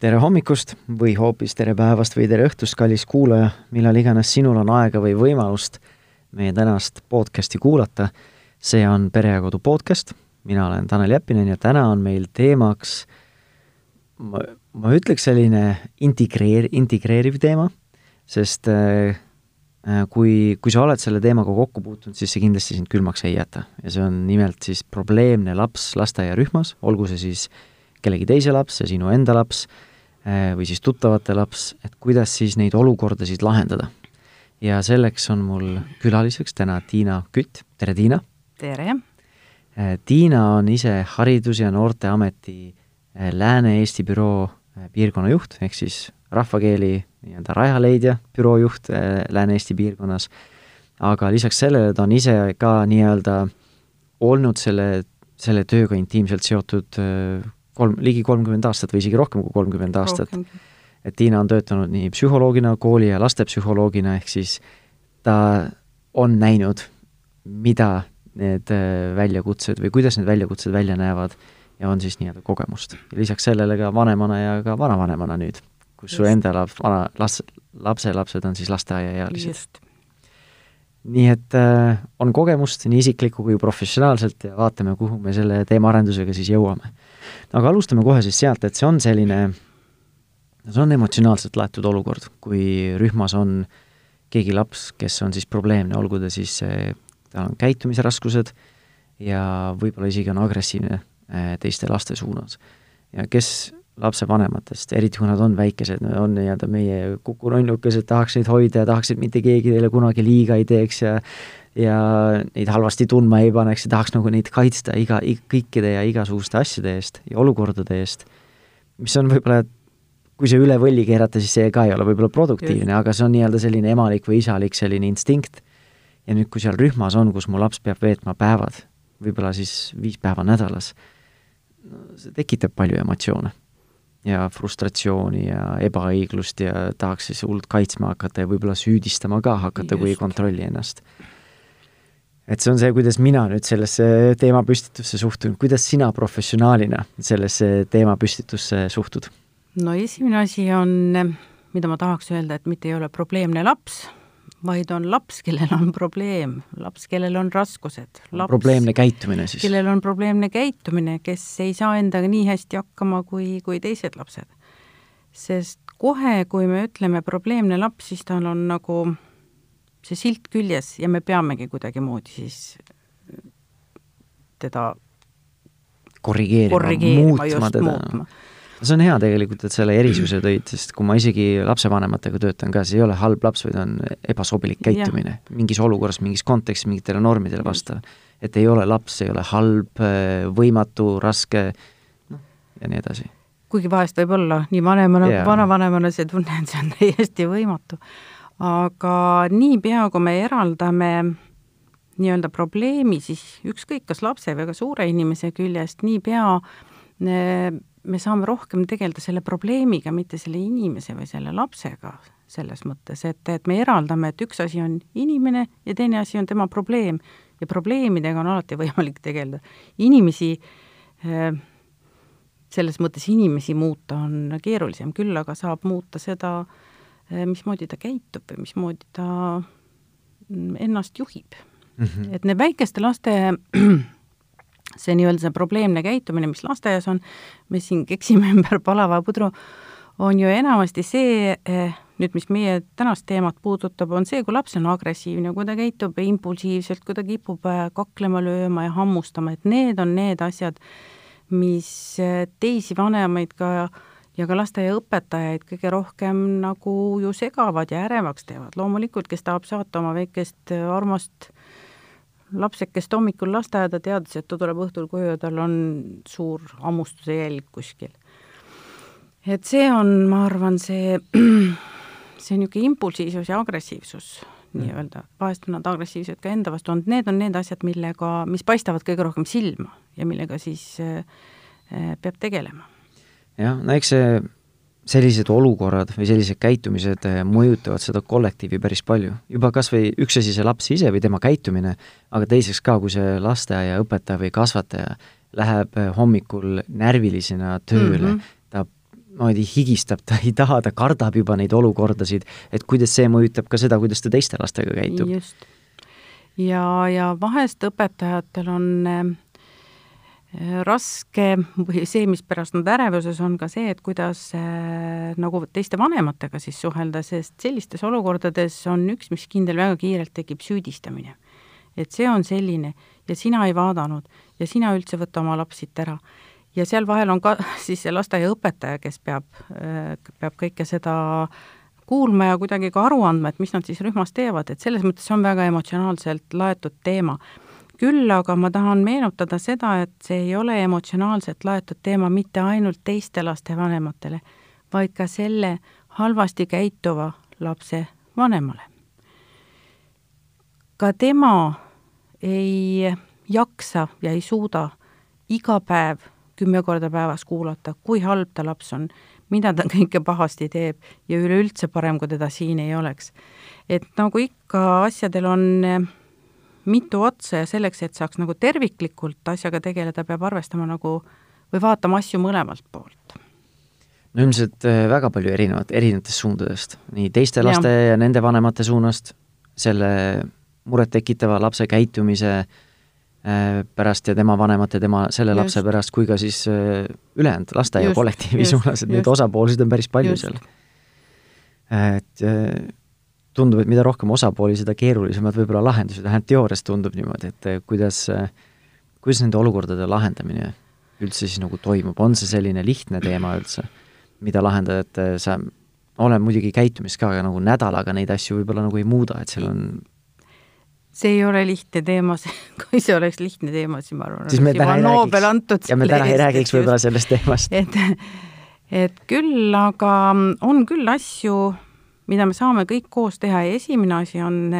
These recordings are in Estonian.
tere hommikust või hoopis tere päevast või tere õhtust, kallis kuulaja, millal iganes sinul on aega või võimalust meie tänast podcasti kuulata. see on Pere ja Kodu podcast, mina olen Tanel Jeppinen ja täna on meil teemaks ma, ma ütleks selline integreer-, integreeriv teema, sest äh, äh, kui, kui sa oled selle teemaga kokku puutunud, siis see kindlasti sind külmaks ei jäta. Ja see on nimelt siis probleemne laps lasteaiarühmas, olgu see siis kellegi teise laps, see sinu enda laps Äh, või siis tuttavate laps, et kuidas siis neid olukordasid lahendada. ja selleks on mul külaliseks täna Tiina Kütt, tere Tiina! tere! Äh, Tiina on ise Haridus- ja Noorteameti äh, Lääne-Eesti büroo piirkonnajuht, ehk siis rahvakeeli nii-öelda rajaleidja büroo juht Lääne-Eesti piirkonnas, aga lisaks sellele ta on ise ka nii-öelda olnud selle, selle tööga intiimselt seotud kolm, ligi kolmkümmend aastat või isegi rohkem kui kolmkümmend aastat. et Tiina on töötanud nii psühholoogina, kooli- ja lastepsühholoogina, ehk siis ta on näinud, mida need äh, väljakutsed või kuidas need väljakutsed välja näevad ja on siis nii-öelda kogemust. lisaks sellele ka vanemana ja ka vanavanemana nüüd, kus su enda laps, vana, laps, lapselapsed on siis lasteaiaealised. Nii et äh, on kogemust nii isiklikku kui professionaalselt ja vaatame, kuhu me selle teemaarendusega siis jõuame aga alustame kohe siis sealt, et see on selline, see on emotsionaalselt laetud olukord, kui rühmas on keegi laps, kes on siis probleemne, olgu ta siis, tal on käitumisraskused ja võib-olla isegi on agressiivne eh, teiste laste suunas. ja kes lapsevanematest, eriti kui nad on väikesed, on nii-öelda meie kukununnukesed, tahaks neid hoida ja tahaks, et mitte keegi neile kunagi liiga ei teeks ja ja neid halvasti tundma ei paneks ja tahaks nagu neid kaitsta iga, kõikide ja igasuguste asjade eest ja olukordade eest, mis on võib-olla, kui see üle võlli keerata, siis see ka ei ole võib-olla produktiivne, aga see on nii-öelda selline emalik või isalik selline instinkt. ja nüüd, kui seal rühmas on, kus mu laps peab veetma päevad, võib-olla siis viis päeva nädalas, see tekitab palju emotsioone ja frustratsiooni ja ebaõiglust ja tahaks siis hullult kaitsma hakata ja võib-olla süüdistama ka hakata, kui ei kontrolli ennast. Et see on see, kuidas mina nüüd sellesse teemapüstitusse suhtun, kuidas sina professionaalina sellesse teemapüstitusse suhtud? no esimene asi on, mida ma tahaks öelda, et mitte ei ole probleemne laps, vaid on laps, kellel on probleem, laps, kellel on raskused. probleemne käitumine siis? kellel on probleemne käitumine, kes ei saa endaga nii hästi hakkama kui, kui teised lapsed. sest kohe, kui me ütleme probleemne laps, siis tal on nagu see silt küljes ja me peamegi kuidagimoodi siis teda korrigeerima, muutma teda. See on hea tegelikult, et selle erisuse tõid, sest kui ma isegi lapsevanematega töötan ka, see ei ole halb laps, vaid on ebasobilik käitumine ja. mingis olukorras, mingis kontekstis, mingitele normidele vastav. et ei ole laps, ei ole halb, võimatu, raske, noh, ja nii edasi. kuigi vahest võib olla nii vanemana kui vanavanemana see tunne, et see on täiesti võimatu aga niipea, kui me eraldame nii-öelda probleemi, siis ükskõik, kas lapse või ka suure inimese küljest, niipea me saame rohkem tegeleda selle probleemiga, mitte selle inimese või selle lapsega selles mõttes, et, et me eraldame, et üks asi on inimene ja teine asi on tema probleem ja probleemidega on alati võimalik tegeleda. inimesi, selles mõttes inimesi muuta on keerulisem, küll aga saab muuta seda äh, Äh, mismoodi ta käitub või mismoodi ta mm, ennast juhib mm. -hmm. et need väikeste laste see nii-öelda see probleemne käitumine, mis lasteaias on, me siin keksime ümber palava pudru, on ju enamasti see, eh, nüüd mis meie tänast teemat puudutab, on see, kui laps on agressiivne, kui ta käitub impulsiivselt, kui ta kipub äh, kaklema, lööma ja hammustama, et need on need asjad, mis äh, teisi vanemaid ka äh, ja ka lasteaiaõpetajaid kõige rohkem nagu ju segavad ja ärevaks teevad. loomulikult, kes tahab saata oma väikest äh, armast lapsekest hommikul lasteaeda, teades, et ta tuleb õhtul koju ja tal on suur hammustuse jälg kuskil. et see on, ma arvan, see, see niisugune impulsiivsus ja agressiivsus nii-öelda, vahest on nad agressiivsed ka enda vastu. Olnud, need on need asjad, millega, mis paistavad kõige rohkem silma ja millega siis äh, äh peab tegelema. Jah, no eks see, sellised olukorrad või sellised käitumised eh, mõjutavad seda kollektiivi päris palju. juba kas või üks asi, see laps ise või tema käitumine, aga teiseks ka, kui see lasteaiaõpetaja või kasvataja läheb eh, hommikul närvilisena tööle mm, -hmm. niimoodi higistab, ta ei taha, ta kardab juba neid olukordasid, et kuidas see mõjutab ka seda, kuidas ta teiste lastega käitub. just. ja, ja vahest õpetajatel on äh, raske või see, mispärast nad ärevuses on ka see, et kuidas äh, nagu teiste vanematega siis suhelda, sest sellistes olukordades on üks, mis kindel väga kiirelt tekib süüdistamine. et see on selline ja sina ei vaadanud ja sina üldse võta oma laps siit ära ja seal vahel on ka siis see lasteaiaõpetaja, kes peab, äh, peab kõike seda kuulma ja kuidagi ka aru andma, et mis nad siis rühmas teevad, et selles mõttes see on väga emotsionaalselt laetud teema. Küll aga ma tahan meenutada seda, et see ei ole emotsionaalselt laetud teema mitte ainult teiste laste vanematele, vaid ka selle halvasti käituva lapse vanemale. ka tema ei jaksa ja ei suuda iga päev kümme korda päevas kuulata, kui halb ta laps on, mida ta kõike pahasti teeb ja üleüldse parem, kui teda siin ei oleks. et nagu ikka, asjadel on mitu otsa ja selleks, et saaks nagu terviklikult asjaga tegeleda, peab arvestama nagu või vaatama asju mõlemalt poolt. no ilmselt eh, väga palju erinevat, erinevatest suundadest, nii teiste laste ja, ja nende vanemate suunast, selle murettekitava lapse käitumise äh, Äh, pärast ja tema vanemate, tema selle just. lapse pärast, kui ka siis äh, ülejäänud lasteaia kollektiivi suunas, et neid osapoolsid on päris palju just. seal. et äh, tundub, et mida rohkem osapooli, seda keerulisemad võib-olla lahendused, vähemalt teoorias tundub niimoodi, et kuidas, kuidas nende olukordade lahendamine üldse siis nagu toimub, on see selline lihtne teema üldse, mida lahendada, et sa, olen muidugi käitumist ka, aga nagu nädalaga neid asju võib-olla nagu ei muuda, et seal on see ei ole lihtne teema, kui see oleks lihtne teema, siis ma arvan, oleks juba Nobel antud. ja me täna ei räägiks võib-olla sellest teemast. et, et küll, aga on küll asju, mida me saame kõik koos teha ja esimene asi on,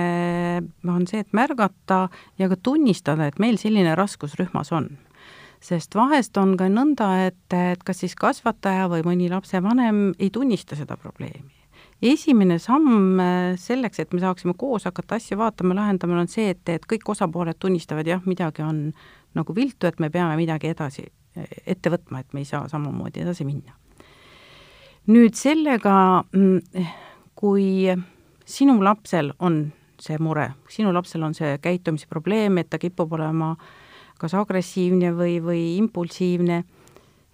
on see, et märgata ja ka tunnistada, et meil selline raskus rühmas on. sest vahest on ka nõnda, et, et kas siis kasvataja või mõni lapsevanem ei tunnista seda probleemi esimene samm äh, selleks, et me saaksime koos hakata asju vaatama, lahendama, on see, et, et kõik osapooled tunnistavad, jah, midagi on nagu viltu, et me peame midagi edasi ette võtma, et me ei saa samamoodi edasi minna. nüüd sellega, mm, kui sinu lapsel on see mure, sinu lapsel on see käitumisprobleem, et ta kipub olema kas agressiivne või, või impulsiivne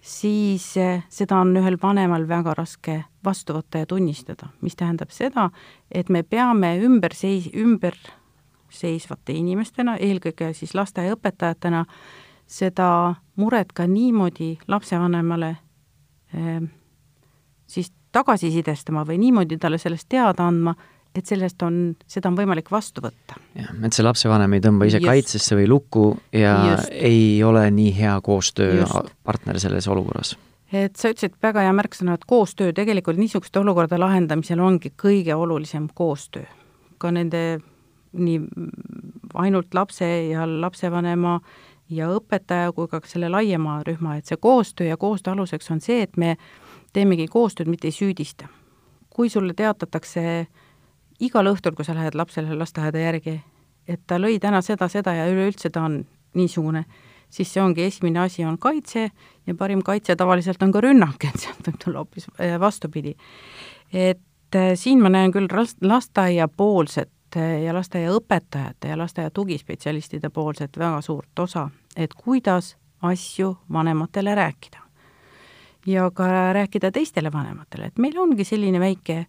siis eh, seda on ühel vanemal väga raske vastu võtta ja tunnistada, mis tähendab seda, et me peame ümber seis-, ümber seisvate inimestena, eelkõige siis lasteaiaõpetajatena, seda muret ka niimoodi lapsevanemale eh, siis tagasisidestama või niimoodi talle sellest teada andma, et sellest on, seda on võimalik vastu võtta. jah, et see lapsevanem ei tõmba ise Just. kaitsesse või lukku ja Just. ei ole nii hea koostööpartner selles olukorras. et sa ütlesid väga hea märksõna, et koostöö, tegelikult niisuguste olukordade lahendamisel ongi kõige olulisem koostöö. ka nende nii ainult lapse ja lapsevanema ja õpetaja kui ka selle laiema rühma, et see koostöö ja koostöö aluseks on see, et me teemegi koostööd, mitte ei süüdista. kui sulle teatatakse igal õhtul, kui sa lähed lapsele lasteaeda järgi, et ta lõi täna seda, seda ja üleüldse ta on niisugune, siis see ongi esimene asi, on kaitse ja parim kaitse tavaliselt on ka rünnak, et sealt võib tulla hoopis äh, vastupidi. et äh, siin ma näen küll lasteaiapoolset äh, ja lasteaiaõpetajate ja lasteaia tugispetsialistide poolset väga suurt osa, et kuidas asju vanematele rääkida. Ja ka rääkida teistele vanematele, et meil ongi selline väike äh,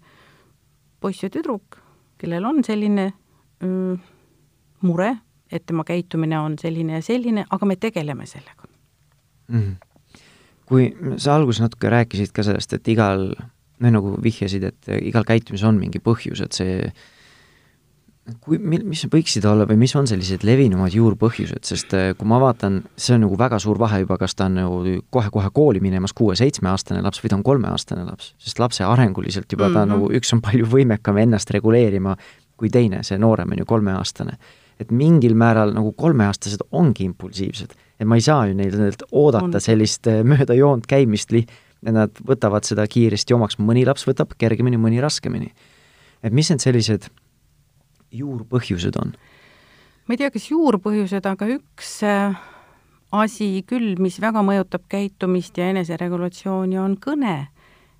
poiss ja tüdruk, kellel on selline mm, mure, et tema käitumine on selline ja selline, aga me tegeleme sellega mm. -hmm. kui sa alguses natuke rääkisid ka sellest, et igal, noh nagu vihjasid, et igal käitumisel on mingi põhjus, et see kui, mis võiksid olla või mis on sellised levinumad juurpõhjused, sest äh, kui ma vaatan, see on nagu väga suur vahe juba, kas ta on nagu kohe-kohe kooli minemas kuue-seitsmeaastane laps või ta on kolmeaastane laps, sest lapse arenguliselt juba mm -hmm. ta mhm. nagu, üks on palju võimekam ennast reguleerima kui teine, see noorem on ju kolmeaastane. et mingil määral nagu kolmeaastased ongi impulsiivsed, et ma ei saa ju neilt oodata on. sellist äh, mööda joont käimist nad võtavad seda kiiresti omaks, mõni laps võtab kergemini, mõni raskemini. et mis need sellised juurpõhjused on? ma ei tea, kas juurpõhjused, aga üks äh, asi küll, mis väga mõjutab käitumist ja eneseregulatsiooni, on kõne.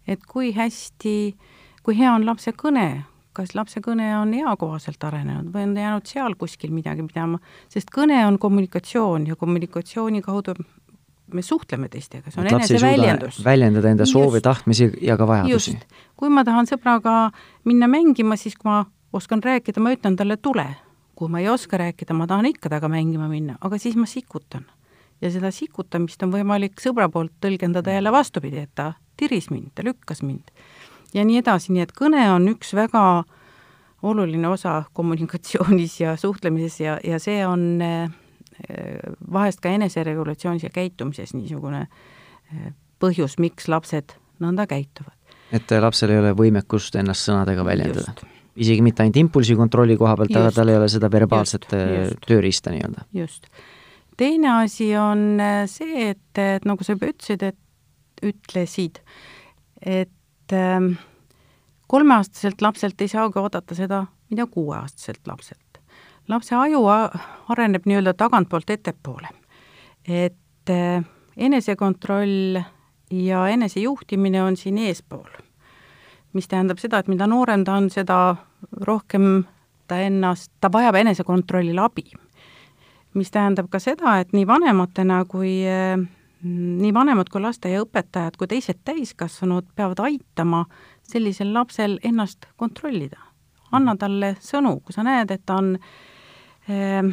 et kui hästi, kui hea on lapse kõne, kas lapse kõne on eakohaselt arenenud või on jäänud seal kuskil midagi pidama, sest kõne on kommunikatsioon ja kommunikatsiooni kaudu me suhtleme teistega, see on eneseväljendus. väljendada enda soovi, tahtmisi ja ka vajadusi. kui ma tahan sõbraga minna mängima, siis kui ma oskan rääkida, ma ütlen talle tule. kui ma ei oska rääkida, ma tahan ikka temaga mängima minna, aga siis ma sikutan. ja seda sikutamist on võimalik sõbra poolt tõlgendada jälle vastupidi, et ta tiris mind, ta lükkas mind. ja nii edasi, nii et kõne on üks väga oluline osa kommunikatsioonis ja suhtlemises ja, ja see on äh, vahest ka eneseregulatsioonis ja käitumises niisugune eh, põhjus, miks lapsed nõnda käituvad. et lapsel ei ole võimekust ennast sõnadega väljendada? Isegi mitte ainult impulsi kontrolli koha pealt, aga tal ei ole seda verbaalset just, eh, just. tööriista nii-öelda? just. teine asi on eh, see, et, et nagu sa juba ütlesid, et ütlesid, et ähm, kolmeaastaselt lapselt ei saagi oodata seda, mida kuueaastaselt lapselt lapse aju areneb nii-öelda tagantpoolt ettepoole. et äh, enesekontroll ja enesejuhtimine on siin eespool. Mis tähendab seda, et mida noorem ta on, seda rohkem ta ennast, ta vajab enesekontrollile abi. mis tähendab ka seda, et nii vanematena kui äh, nii vanemad kui lasteaiaõpetajad kui teised täiskasvanud peavad aitama sellisel lapsel ennast kontrollida. anna talle sõnu, kui sa näed, et ta on äh,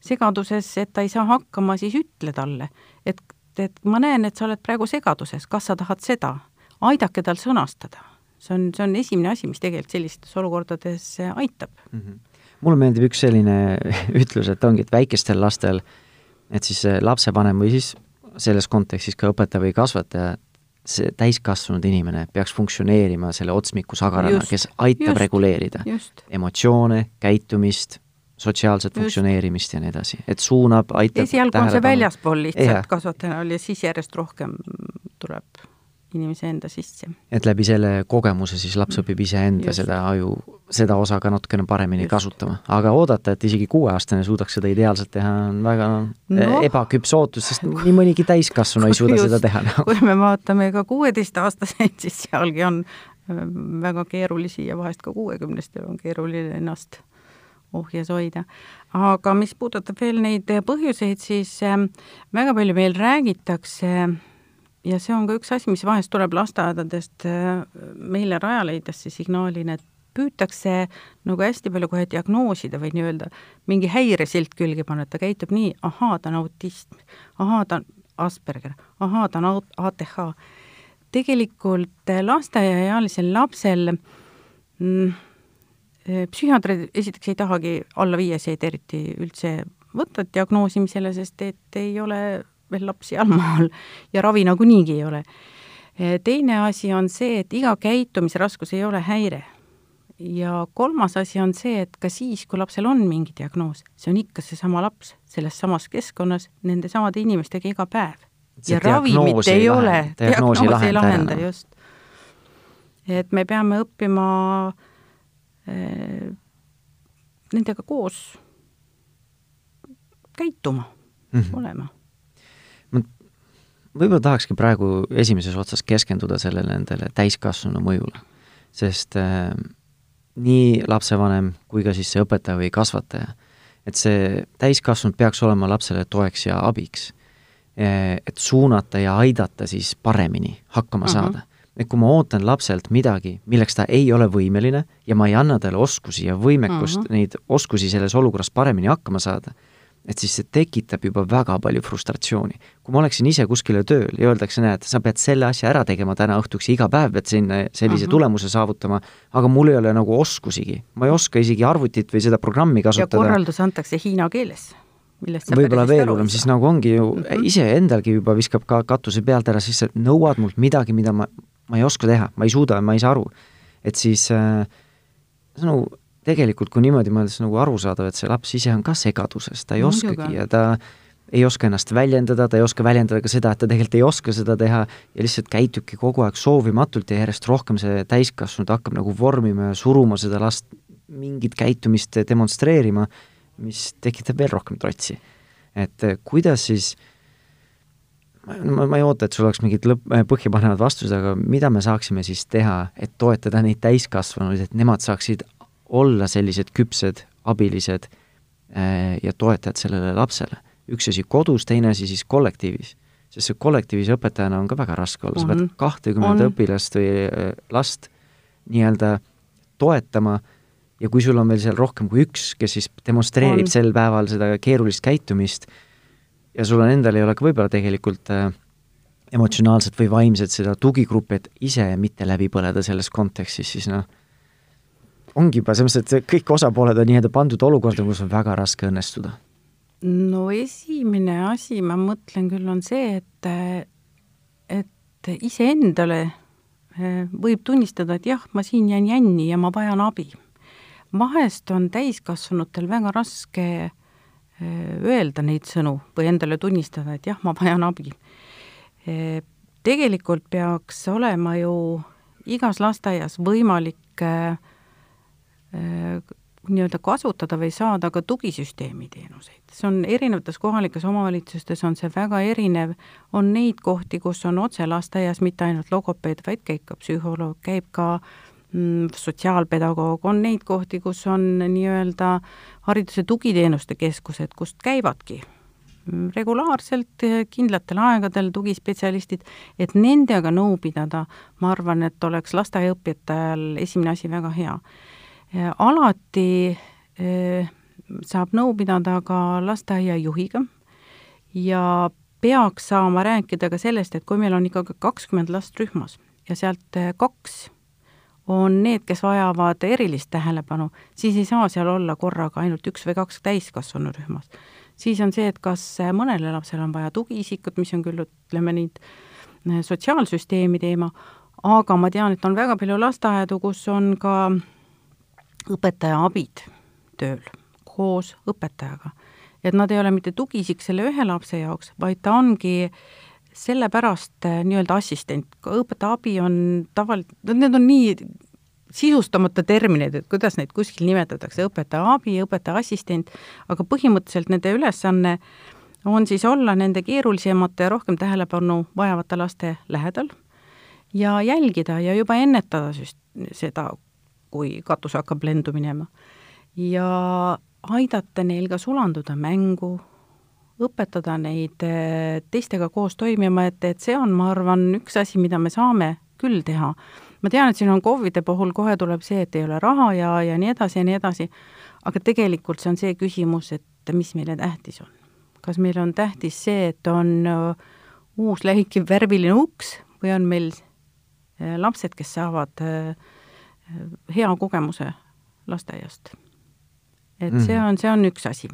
segaduses, et ta ei saa hakkama, siis ütle talle, et, et ma näen, et sa oled praegu segaduses, kas sa tahad seda, aidake tal sõnastada. See on, see on esimene asi, mis tegelikult sellistes olukordades aitab mm. -hmm. mulle meeldib üks selline ütlus, et ongi, et väikestel lastel, et siis lapsevanem või siis selles kontekstis ka õpetaja või kasvataja, see täiskasvanud inimene peaks funktsioneerima selle otsmiku sagarana, kes aitab just, reguleerida just. emotsioone, käitumist, sotsiaalset funktsioneerimist ja nii edasi, et suunab, aitab esialgu on see väljaspool lihtsalt kasvatajal ja siis järjest rohkem tuleb inimese enda sisse. et läbi selle kogemuse siis laps õpib iseenda Just. seda aju, seda osa ka natukene paremini Just. kasutama. aga oodata, et isegi kuueaastane suudaks seda ideaalselt teha, on väga no. ebaküps ootus, sest nii mõnigi täiskasvanu ei suuda Just. seda teha no.. kui me vaatame ka kuueteistaastaseid, siis sealgi on äh, väga keerulisi ja vahest ka kuuekümnestel on keeruline ennast ohjes hoida. aga mis puudutab veel neid põhjuseid, siis ähm, väga palju meil räägitakse ja see on ka üks asi, mis vahest tuleb lasteaedadest äh, meile Rajaleidjasse signaalina, et püütakse nagu hästi palju kohe diagnoosida või nii-öelda mingi häiresilt külge panna, et ta käitub nii, ahaa, ta on autism, ahaa, ta on Asperger, ahaa, ta on ATH. tegelikult lasteaiaealisel lapsel mm, Äh, psühhiaatrid esiteks ei tahagi alla viieseid eriti üldse võtta diagnoosimisele, sest et ei ole veel lapsi allmaal ja ravi nagunii ei ole. Teine asi on see, et iga käitumisraskus ei ole häire. ja kolmas asi on see, et ka siis, kui lapsel on mingi diagnoos, see on ikka seesama laps selles samas keskkonnas nende samade inimestega iga päev. ja ravimit ei, ei ole, diagnoosi ei lahenda, just. et me peame õppima Äh, nendega koos käituma mm, -hmm. olema. Võib-olla tahakski praegu esimeses otsas keskenduda sellele nendele täiskasvanu mõjule, sest äh, nii lapsevanem kui ka siis see õpetaja või kasvataja, et see täiskasvanud peaks olema lapsele toeks ja abiks. Äh, et suunata ja aidata siis paremini hakkama uh -huh. saada et kui ma ootan lapselt midagi, milleks ta ei ole võimeline ja ma ei anna talle oskusi ja võimekust uh -huh. neid oskusi selles olukorras paremini hakkama saada, et siis see tekitab juba väga palju frustratsiooni. kui ma oleksin ise kuskile tööl ja öeldakse, näed, sa pead selle asja ära tegema täna õhtuks ja iga päev pead sinna sellise uh -huh. tulemuse saavutama, aga mul ei ole nagu oskusigi, ma ei oska isegi arvutit või seda programmi kasutada. ja korraldus antakse hiina keeles võib-olla veel hullem, siis nagu ongi ju mm -hmm. iseendalgi juba viskab ka katuse pealt ära, siis sa nõuad mult midagi, mida ma ma ei oska teha, ma ei suuda, ma ei saa aru. et siis äh, see on nagu tegelikult, kui niimoodi mõeldes nagu arusaadav, et see laps ise on ka segaduses, ta ei Muidugi. oskagi ja ta ei oska ennast väljendada, ta ei oska väljendada ka seda, et ta tegelikult ei oska seda teha ja lihtsalt käitubki kogu aeg soovimatult ja järjest rohkem see täiskasvanud hakkab nagu vormima ja suruma seda last mingit käitumist demonstreerima, mis tekitab veel rohkem trotsi. et äh, kuidas siis ma, ma ei oota, et sul oleks mingid lõpp, põhjapanevad vastused, aga mida me saaksime siis teha, et toetada neid täiskasvanuid, et nemad saaksid olla sellised küpsed abilised äh, ja toetajad sellele lapsele. üks asi kodus, teine asi siis kollektiivis. sest see kollektiivis õpetajana on ka väga raske olla, sa pead kahtekümmet õpilast või äh, last nii-öelda toetama ja kui sul on veel seal rohkem kui üks, kes siis demonstreerib on. sel päeval seda keerulist käitumist ja sul on endal ei ole ka võib-olla tegelikult äh, emotsionaalselt või vaimselt seda tugigruppi, et ise mitte läbi põleda selles kontekstis, siis noh, ongi juba selles mõttes, et kõik osapooled on nii-öelda pandud olukorda, kus on väga raske õnnestuda? no esimene asi, ma mõtlen küll, on see, et, et iseendale eh, võib tunnistada, et jah, ma siin jään jänni ja ma vajan abi. vahest on täiskasvanutel väga raske eh, öelda neid sõnu või endale tunnistada, et jah, ma vajan abi. Eh, tegelikult peaks olema ju igas lasteaias võimalik äh, nii-öelda kasutada või saada ka tugisüsteemi teenuseid. see on erinevates kohalikes omavalitsustes on see väga erinev, on neid kohti, kus on otse lasteaias mitte ainult logopeed, vaid käib ka psühholoog, käib ka mm, sotsiaalpedagoog, on neid kohti, kus on nii-öelda hariduse tugiteenuste keskused, kust käivadki mm, regulaarselt kindlatel aegadel tugispetsialistid, et nendega nõu pidada, ma arvan, et oleks lasteaiaõpetajal esimene asi väga hea alati eh, saab nõu pidada ka lasteaiajuhiga ja peaks saama rääkida ka sellest, et kui meil on ikkagi kakskümmend last rühmas ja sealt eh, kaks on need, kes vajavad erilist tähelepanu, siis ei saa seal olla korraga ainult üks või kaks täiskasvanu rühmas. siis on see, et kas mõnele lapsele on vaja tugiisikut, mis on küll, ütleme nüüd, sotsiaalsüsteemi teema, aga ma tean, et on väga palju lasteaedu, kus on ka õpetaja abid tööl koos õpetajaga. et nad ei ole mitte tugiisik selle ühe lapse jaoks, vaid ta ongi sellepärast äh, nii-öelda assistent, õpetaja abi on tavali-, need on nii sisustamata terminid, et kuidas neid kuskil nimetatakse, õpetaja abi, õpetaja assistent, aga põhimõtteliselt nende ülesanne on siis olla nende keerulisemate ja rohkem tähelepanu vajavate laste lähedal ja jälgida ja juba ennetada süst-, seda, kui katus hakkab lendu minema. ja aidata neil ka sulanduda mängu, õpetada neid eh, teistega koos toimima, et, et see on, ma arvan, üks asi, mida me saame küll teha. ma tean, et siin on KOV-ide puhul kohe tuleb see, et ei ole raha ja, ja nii edasi ja nii edasi, aga tegelikult see on see küsimus, et mis meile tähtis on. kas meil on tähtis see, et on eh, uus läikiv värviline uks või on meil eh, lapsed, kes saavad äh, hea kogemuse lasteaiast. et see mhm. on, see on üks asi.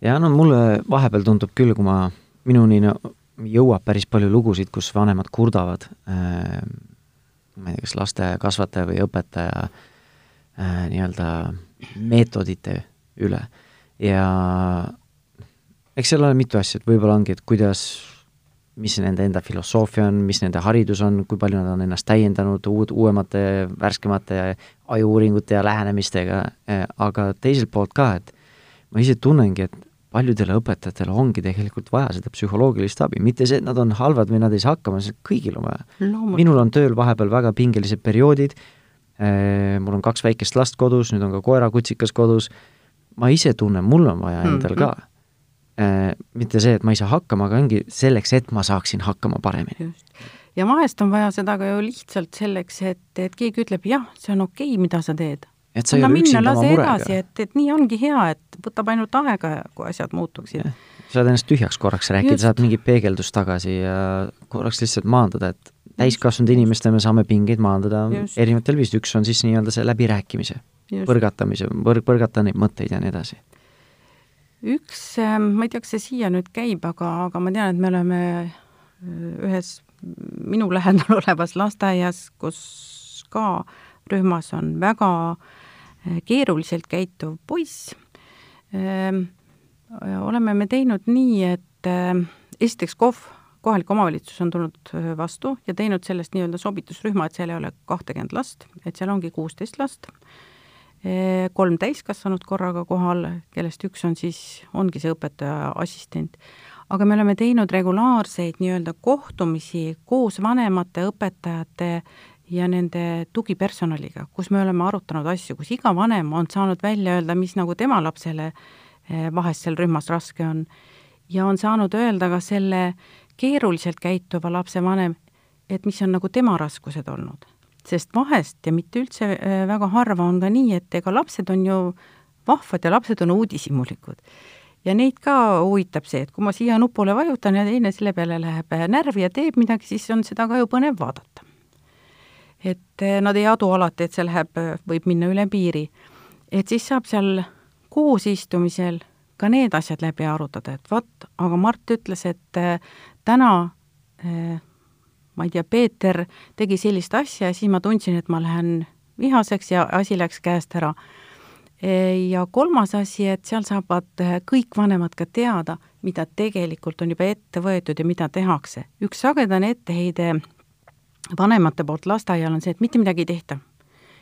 ja no mulle vahepeal tundub küll, kui ma, minuni no, jõuab päris palju lugusid, kus vanemad kurdavad äh, ma ei tea, kas lastekasvataja või õpetaja äh, nii-öelda meetodite üle ja eks seal ole mitu asja, et võib-olla ongi, et kuidas mis nende enda filosoofia on, mis nende haridus on, kui palju nad on ennast täiendanud uud, uuemate, värskemate aju-uuringute ja lähenemistega, eh, aga teiselt poolt ka, et ma ise tunnengi, et paljudele õpetajatele ongi tegelikult vaja seda psühholoogilist abi, mitte see, et nad on halvad või nad ei saa hakkama, see kõigil on vaja. minul on tööl vahepeal väga pingelised perioodid, eh, mul on kaks väikest last kodus, nüüd on ka koerakutsikas kodus, ma ise tunnen, mul on vaja endal mm -hmm. ka. Äh, mitte see, et ma ei saa hakkama, aga ongi selleks, et ma saaksin hakkama paremini. ja vahest on vaja seda ka ju lihtsalt selleks, et, et keegi ütleb jah, see on okei okay,, mida sa teed. et sa ei ole üksinda oma murega. et, et nii ongi hea, et võtab ainult aega, kui asjad muutuksid. saad ennast tühjaks korraks rääkida, saad mingit peegeldust tagasi ja korraks lihtsalt maandada, et täiskasvanud inimestena me saame pingeid maandada Just. erinevatel viisidel, üks on siis nii-öelda see läbirääkimise, põrgatamise, põr-, põrgata neid mõtteid ja nii edasi üks, ähm, ma ei tea, kas see siia nüüd käib, aga, aga ma tean, et me oleme äh, ühes minu lähedal olevas lasteaias, kus ka rühmas on väga äh, keeruliselt käituv poiss. Oleme me teinud nii, et esiteks KOV, kohalik omavalitsus on tulnud vastu ja teinud sellest nii-öelda sobitusrühma, et seal ei ole kahtekümmet last, et seal ongi kuusteist last kolm täiskasvanut korraga kohal, kellest üks on siis, ongi see õpetaja assistent. aga me oleme teinud regulaarseid nii-öelda kohtumisi koos vanemate, õpetajate ja nende tugipersonaliga, kus me oleme arutanud asju, kus iga vanem on saanud välja öelda, mis nagu tema lapsele eh, vahest seal rühmas raske on. ja on saanud öelda ka selle keeruliselt käituva lapse vanem, et mis on nagu tema raskused olnud. Sest vahest ja mitte üldse äh, väga harva on ka nii, et ega lapsed on ju vahvad ja lapsed on uudishimulikud. ja neid ka huvitab see, et kui ma siia nupule vajutan ja teine selle peale läheb äh, närvi ja teeb midagi, siis on seda ka ju põnev vaadata. et äh, nad ei adu alati, et see läheb, võib minna üle piiri. et siis saab seal koosistumisel ka need asjad läbi arutada, et vot, aga Mart ütles, et täna ma ei tea, Peeter tegi sellist asja ja siis ma tundsin, et ma lähen vihaseks ja asi läks käest ära. ja kolmas asi, et seal saavad kõik vanemad ka teada, mida tegelikult on juba ette võetud ja mida tehakse. üks sagedane etteheide vanemate poolt lasteaial on see, et mitte midagi ei tehta.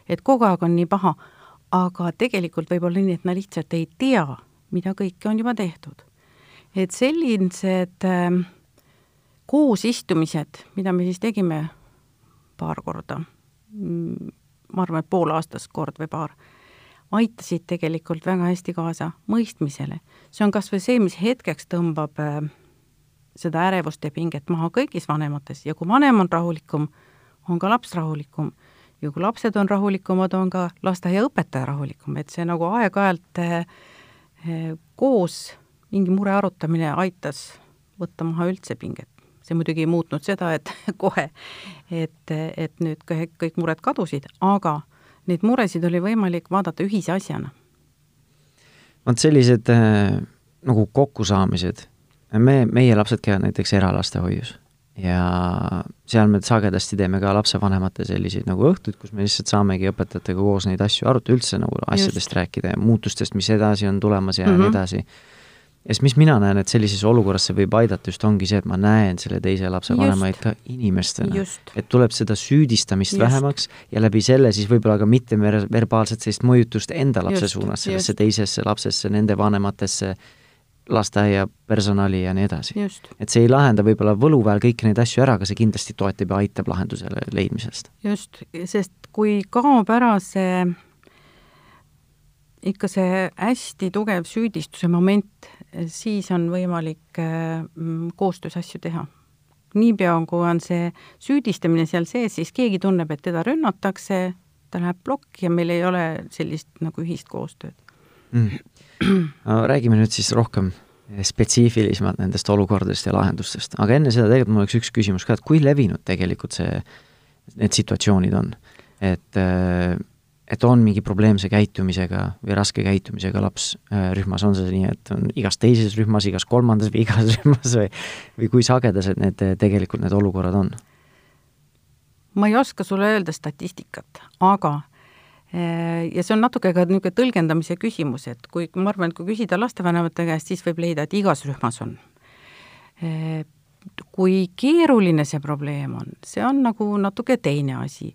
et kogu aeg on nii paha, aga tegelikult võib olla nii, et nad lihtsalt ei tea, mida kõike on juba tehtud. et sellised äh, koosistumised, mida me siis tegime paar korda, mm, ma arvan, et poolaastast kord või paar, aitasid tegelikult väga hästi kaasa mõistmisele. see on kas või see, mis hetkeks tõmbab äh, seda ärevust ja pinget maha kõigis vanemates. Ja kui vanem on rahulikum, on ka laps rahulikum. ja kui lapsed on rahulikumad, on ka lasteaiaõpetaja rahulikum, et see nagu aeg-ajalt äh, äh, koos mingi mure arutamine aitas võtta maha üldse pinget see muidugi ei muutnud seda, et kohe, et, et nüüd kõik, kõik mured kadusid, aga neid muresid oli võimalik vaadata ühise asjana. vot sellised äh, nagu kokkusaamised, me, meie lapsed käivad näiteks eralastehoius ja seal me sagedasti teeme ka lapsevanemate selliseid nagu õhtuid, kus me lihtsalt saamegi õpetajatega koos neid asju arutada, üldse nagu asjadest Just. rääkida ja muutustest, mis edasi on tulemas ja mm -hmm. nii edasi ja siis, mis mina näen, et sellises olukorras see võib aidata just ongi see, et ma näen selle teise lapse vanemaid ka inimestena. et tuleb seda süüdistamist just. vähemaks ja läbi selle siis võib-olla ka mitte verbaalset sellist mõjutust enda lapse just, suunas, sellesse just. teisesse lapsesse, nende vanematesse, lasteaia personali ja nii edasi. et see ei lahenda võib-olla võluväel kõiki neid asju ära, aga see kindlasti toetab ja aitab lahendusele leidmisest. just, sest kui kaob ära see ikka see hästi tugev süüdistuse moment, siis on võimalik mm, koostöös asju teha. niipea, kui on see süüdistamine seal sees, siis keegi tunneb, et teda rünnatakse, ta läheb plokki ja meil ei ole sellist nagu ühist koostööd mm.. no räägime nüüd siis rohkem spetsiifilisemalt nendest olukordadest ja lahendustest, aga enne seda tegelikult mul oleks üks küsimus ka, et kui levinud tegelikult see, need situatsioonid on? et äh, et on mingi probleemse käitumisega või raske käitumisega laps äh, rühmas, on see nii, et on igas teises rühmas, igas kolmandas või igas rühmas või, või kui sagedased need äh, tegelikult need olukorrad on? ma ei oska sulle öelda statistikat, aga äh, ja see on natuke ka niisugune tõlgendamise küsimus, et kui, ma arvan, et kui küsida lastevanemate käest, siis võib leida, et igas rühmas on. Kui keeruline see probleem on, see on nagu natuke teine asi,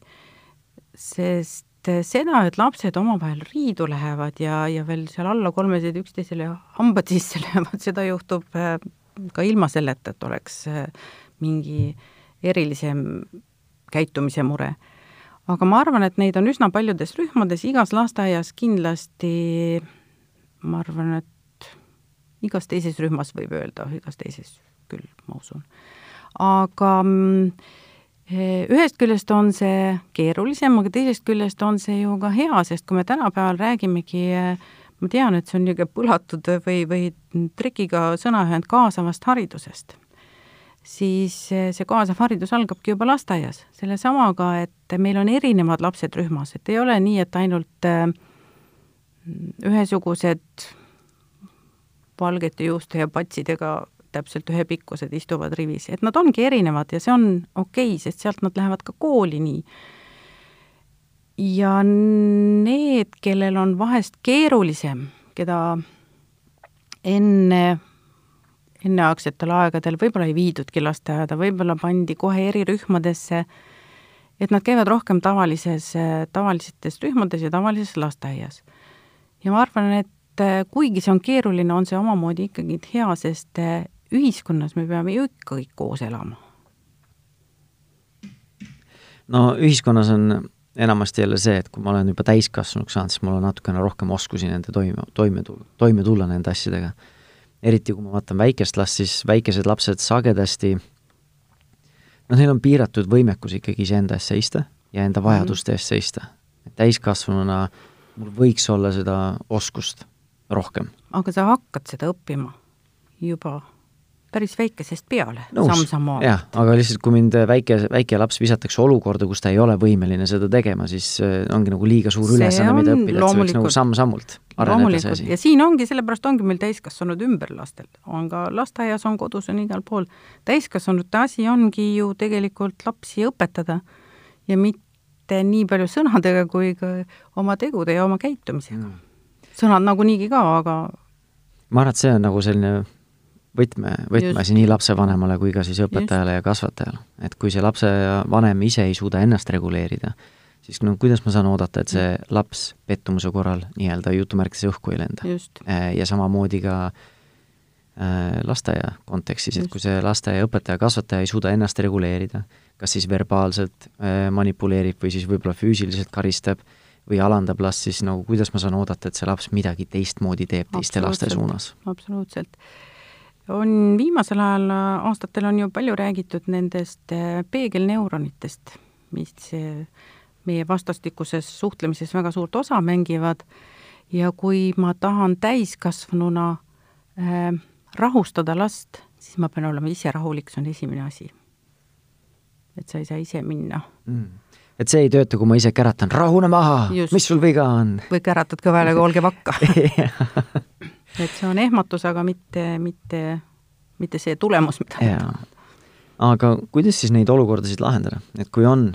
sest et seda, et lapsed omavahel riidu lähevad ja, ja veel seal alla kolmesed üksteisele hambad sisse löövad, seda juhtub äh, ka ilma selleta, et oleks äh, mingi erilisem käitumise mure. aga ma arvan, et neid on üsna paljudes rühmades, igas lasteaias kindlasti, ma arvan, et igas teises rühmas võib öelda, igas teises küll, ma usun. aga mm, ühest küljest on see keerulisem, aga teisest küljest on see ju ka hea, sest kui me tänapäeval räägimegi, ma tean, et see on niisugune põlatud või, või trikiga sõnaühend kaasavast haridusest, siis see kaasav haridus algabki juba lasteaias, sellesamaga, et meil on erinevad lapsed rühmas, et ei ole nii, et ainult ühesugused valgete juuste ja patsidega täpselt ühepikkused istuvad rivis, et nad ongi erinevad ja see on okei okay,, sest sealt nad lähevad ka kooli nii. ja need, kellel on vahest keerulisem, keda enne, enneaegsetel aegadel võib-olla ei viidudki lasteaeda, võib-olla pandi kohe erirühmadesse, et nad käivad rohkem tavalises, tavalistes rühmades ja tavalises lasteaias. ja ma arvan, et kuigi see on keeruline, on see omamoodi ikkagi hea, sest ühiskonnas me peame ju ikka kõik koos elama. no ühiskonnas on enamasti jälle see, et kui ma olen juba täiskasvanuks saanud, siis mul on natukene rohkem oskusi nende toime, toime tulla, toime tulla nende asjadega. eriti kui ma vaatan väikest last, siis väikesed lapsed sagedasti noh, neil on piiratud võimekus ikkagi iseenda eest seista ja enda mhm. vajaduste eest seista. täiskasvanuna mul võiks olla seda oskust rohkem. aga sa hakkad seda õppima juba päris väikesest peale, samm-sammhaaval. jah, aga lihtsalt, kui mind väike, väike laps visatakse olukorda, kus ta ei ole võimeline seda tegema, siis äh, ongi nagu liiga suur see ülesanne, mida õppida, et see võiks nagu samm-sammult areneda see asi. ja siin ongi, sellepärast ongi meil täiskasvanud ümber lastel, on ka lasteaias, on kodus, on igal pool. täiskasvanute asi ongi ju tegelikult lapsi õpetada ja mitte nii palju sõnadega, kui ka oma tegude ja oma käitumisega mm.. sõnad nagunii ka, aga ma arvan, et see on nagu selline võtme, võtmeasi nii lapsevanemale kui ka siis õpetajale Just. ja kasvatajale. et kui see lapsevanem ise ei suuda ennast reguleerida, siis no kuidas ma saan oodata, et see laps pettumuse korral nii-öelda jutumärkides õhku ei lenda. Äh, ja samamoodi ka äh, lasteaia kontekstis, et kui see lasteaia õpetaja, kasvataja ei suuda ennast reguleerida, kas siis verbaalselt äh, manipuleerib või siis võib-olla füüsiliselt karistab või alandab last, siis nagu kuidas ma saan oodata, et see laps midagi teistmoodi teeb teiste laste suunas? absoluutselt on viimasel ajal, aastatel on ju palju räägitud nendest eh, peegelneuronitest, mis eh, meie vastastikuses suhtlemises väga suurt osa mängivad. Ja kui ma tahan täiskasvanuna äh, rahustada last, siis ma pean olema ise rahulik, see on esimene asi. et sa ei saa ise minna. Mm. Et see ei tööta, kui ma ise käratan, rahune maha, mis sul viga on? või käratad kõvale, olge vakka et see on ehmatus, aga mitte, mitte, mitte see tulemus, mida jaa. aga kuidas siis neid olukordasid lahendada, et kui on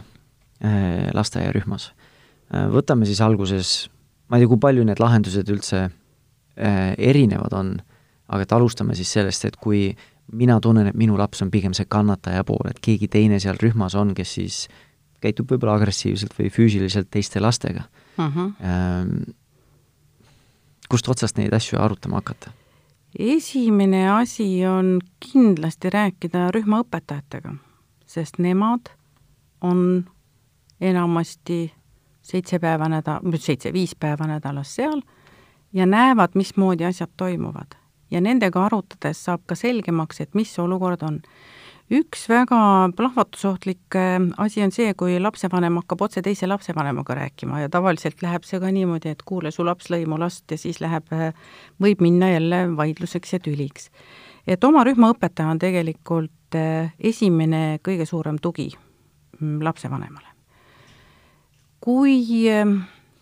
äh, lasteaiarühmas äh,, võtame siis alguses, ma ei tea, kui palju need lahendused üldse äh, erinevad on, aga et alustame siis sellest, et kui mina tunnen, et minu laps on pigem see kannataja pool, et keegi teine seal rühmas on, kes siis käitub võib-olla agressiivselt või füüsiliselt teiste lastega uh. -huh. Kust otsast neid asju arutama hakata? esimene asi on kindlasti rääkida rühmaõpetajatega, sest nemad on enamasti seitse päeva nädal, seitse, viis päeva nädalas seal ja näevad, mismoodi asjad toimuvad. ja nendega arutades saab ka selgemaks, et mis olukord on üks väga plahvatusohtlik äh, asi on see, kui lapsevanem hakkab otse teise lapsevanemaga rääkima ja tavaliselt läheb see ka niimoodi, et kuule, su laps lõi mu last ja siis läheb, äh, võib minna jälle vaidluseks ja tüliks. et oma rühmaõpetaja on tegelikult äh, esimene kõige suurem tugi mm, lapsevanemale. kui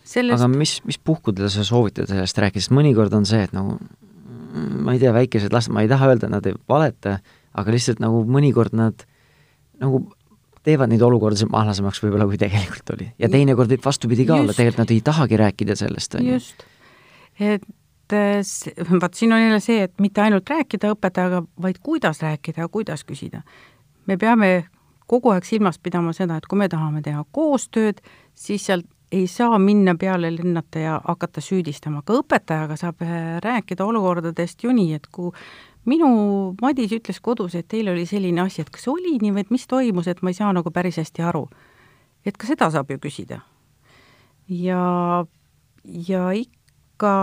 sellest aga mis, mis puhkudel sa soovitad sellest rääkida, sest mõnikord on see, et nagu mm, ma ei tea, väikesed lapsed, ma ei taha öelda, nad ei valeta, aga lihtsalt nagu mõnikord nad nagu teevad neid olukordasid mahlasemaks võib-olla, kui tegelikult oli. ja teinekord võib vastupidi ka just. olla, tegelikult nad ei tahagi rääkida sellest, on ju. just, et vaat siin on jälle see, et mitte ainult rääkida õpetajaga, vaid kuidas rääkida ja kuidas küsida. me peame kogu aeg silmas pidama seda, et kui me tahame teha koostööd, siis sealt ei saa minna peale lennata ja hakata süüdistama, ka õpetajaga saab äh, rääkida olukordadest ju nii, et kui minu Madis ütles kodus, et teil oli selline asi, et kas oli nii või et mis toimus, et ma ei saa nagu päris hästi aru. et ka seda saab ju küsida. ja, ja ikka,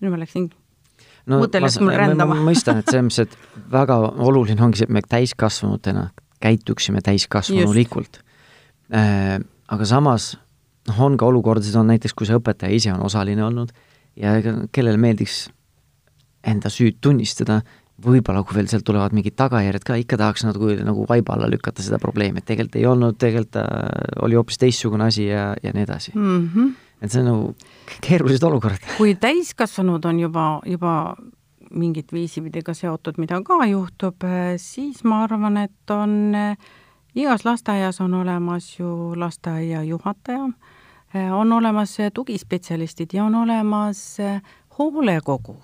nüüd ma läksin no, mõte läks mul rändama. ma mõistan, et selles mõttes, et väga oluline ongi see, et me täiskasvanutena käituksime täiskasvanulikult äh,. aga samas noh, on ka olukordasid, on näiteks, kui see õpetaja ise on osaline olnud ja kellele meeldiks enda süüd tunnistada, võib-olla kui veel sealt tulevad mingid tagajärjed ka, ikka tahaks nagu, nagu vaiba alla lükata seda probleemi, et tegelikult ei olnud, tegelikult ta oli hoopis teistsugune asi ja, ja nii edasi mm. -hmm. et see on nagu keerulised olukorrad. kui täiskasvanud on juba, juba mingit viisi pidi ka seotud, mida ka juhtub, siis ma arvan, et on igas lasteaias on olemas ju lasteaia juhataja, on olemas tugispetsialistid ja on olemas hoolekogu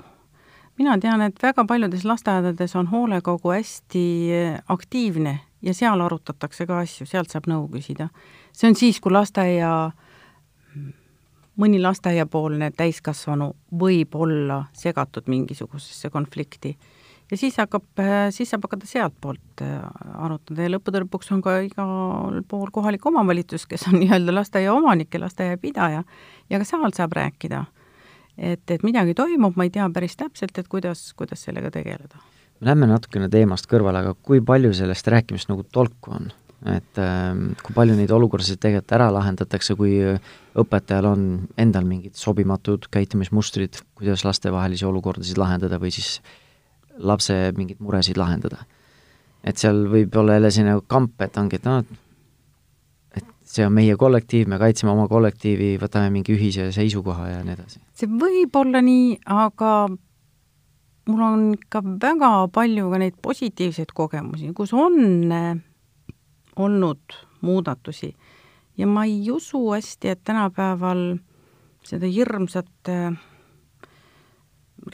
mina tean, et väga paljudes lasteaedades on hoolekogu hästi eh, aktiivne ja seal arutatakse ka asju, sealt saab nõu küsida. see on siis, kui lasteaia, mõni lasteaiapoolne täiskasvanu võib olla segatud mingisugusesse konflikti. ja siis hakkab, siis saab hakata sealtpoolt arutada ja lõppude lõpuks on ka igal pool kohalik omavalitsus, kes on nii-öelda lasteaia omanik ja lasteaia pidaja ja ka seal saab rääkida. Et, et midagi toimub, ma ei tea päris täpselt, et kuidas, kuidas sellega tegeleda. me Lähme natukene teemast kõrvale, aga kui palju sellest rääkimist nagu tolku on? et äh, kui palju neid olukordasid tegelikult ära lahendatakse, kui õpetajal on endal mingid sobimatud käitumismustrid, kuidas lastevahelisi olukordasid lahendada või siis lapse mingeid muresid lahendada. et seal võib olla jälle selline kamp, et ongi, et noh, see on meie kollektiiv, me kaitseme oma kollektiivi, võtame mingi ühise seisukoha ja nii edasi. see võib olla nii, aga mul on ka väga palju ka neid positiivseid kogemusi, kus on olnud muudatusi ja ma ei usu hästi, et tänapäeval seda hirmsat äh,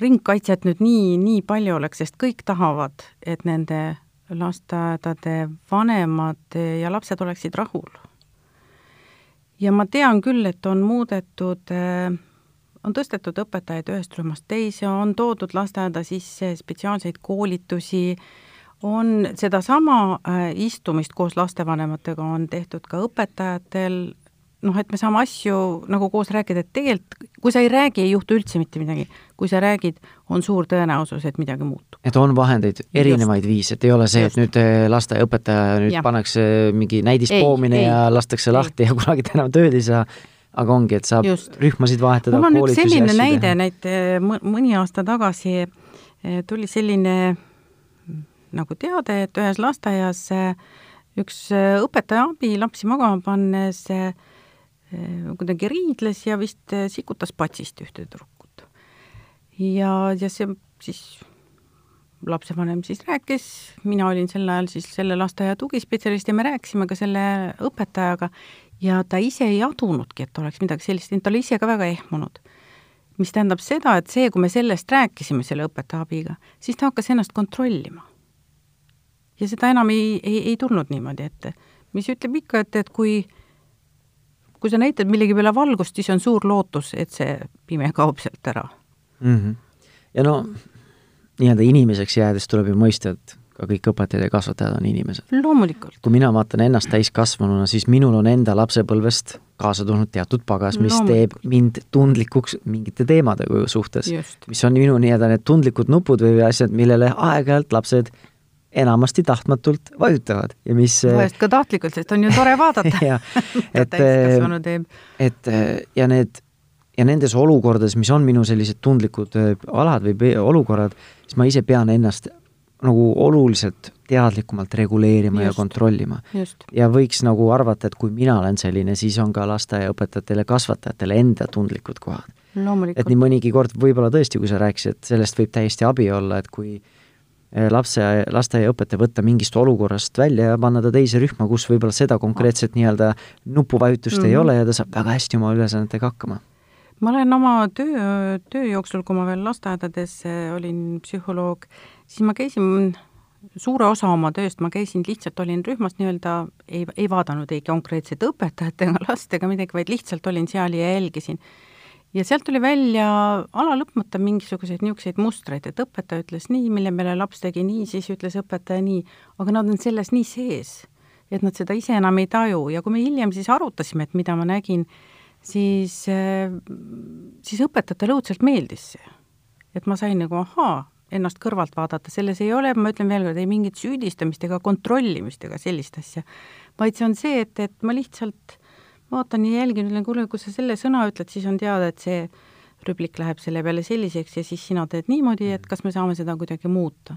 ringkaitset nüüd nii, nii palju oleks, sest kõik tahavad, et nende lasteaedade vanemad ja lapsed oleksid rahul. Ja ma tean küll, et on muudetud, äh, on tõstetud õpetajaid ühest rühmast teise, on toodud lasteaeda sisse spetsiaalseid koolitusi, on sedasama äh, istumist koos lastevanematega on tehtud ka õpetajatel, noh, et me saame asju nagu koos rääkida, et tegelikult kui sa ei räägi, ei juhtu üldse mitte midagi. kui sa räägid, on suur tõenäosus, et midagi muutub. et on vahendeid, erinevaid viise, et ei ole see, et nüüd äh, lasteaiaõpetaja nüüd ja. pannakse mingi näidispoomine ei, ja lastakse ei. lahti ja kunagi ta enam tööd ei saa, aga ongi, et saab Just. rühmasid vahetada, on üks selline näide, näite mõni aasta tagasi eh, tuli selline nagu teade, et ühes lasteaias äh, üks äh, õpetaja abi lapsi magama pannes äh, kuidagi riidles ja vist sikutas patsist ühte tüdrukut. ja, ja see siis lapsevanem siis rääkis, mina olin sel ajal siis selle lasteaia tugispetsialist ja me rääkisime ka selle õpetajaga ja ta ise ei adunudki, et oleks midagi sellist ta oli ise ka väga ehmunud. mis tähendab seda, et see, kui me sellest rääkisime selle õpetaja abiga, siis ta hakkas ennast kontrollima ja seda enam ei, ei, ei tulnud niimoodi ette. mis ütleb ikka, et, et kui, kui sa näitad millegi peale valgust, siis on suur lootus, et see pime kaob sealt ära mm. -hmm. ja no nii-öelda inimeseks jäädes tuleb ju mõista, et ka kõik õpetajad ja kasvatajad on inimesed. loomulikult. kui mina vaatan ennast täiskasvanuna, siis minul on enda lapsepõlvest kaasa tulnud teatud pagas, mis teeb mind tundlikuks mingite teemade suhtes, mis on minu nii-öelda need tundlikud nupud või asjad, millele aeg-ajalt lapsed enamasti tahtmatult vajutavad. Ja mis vahest ka tahtlikult, sest on ju tore vaadata. Et, et ja need, ja nendes olukordades, mis on minu sellised tundlikud äh, alad või olukorrad, siis ma ise pean ennast nagu oluliselt teadlikumalt reguleerima just, ja kontrollima. ja võiks nagu arvata, et kui mina olen selline, siis on ka lasteaiaõpetajatele, kasvatajatele enda tundlikud kohad. et nii mõnigi kord võib-olla tõesti, kui sa rääkisid, et sellest võib täiesti abi olla, et kui äh, lapse, lasteaiaõpetaja võtta mingist olukorrast välja ja panna ta teise rühma, kus võib-olla seda konkreetset nii-öelda nupuvajutust mm -hmm. ei mhm. ole ja ta saab väga hästi oma ülesannetega hakkama. ma olen oma töö, töö jooksul, kui ma veel lasteaedades olin psühholoog, siis ma käisin suure osa oma tööst ma käisin, lihtsalt olin rühmas nii-öelda, ei, ei vaadanud ei konkreetsete õpetajate ega last ega midagi, vaid lihtsalt olin seal ja jälgisin ja sealt tuli välja ala lõpmata mingisuguseid niisuguseid mustreid, et õpetaja ütles nii, mille peale laps tegi nii, siis ütles õpetaja nii, aga nad on selles nii sees, et nad seda ise enam ei taju. Ja kui me hiljem siis arutasime, et mida ma nägin, siis, siis õpetajatele õudselt meeldis see. et ma sain nagu ahaa, ennast kõrvalt vaadata, selles ei ole, ma ütlen veel kord, ei mingit süüdistamist ega kontrollimist ega sellist asja, vaid see on see, et, et ma lihtsalt vaatan ja jälgin, ütlen, kuule, kui sa selle sõna ütled, siis on teada, et see rüblik läheb selle peale selliseks ja siis sina teed niimoodi, et kas me saame seda kuidagi muuta.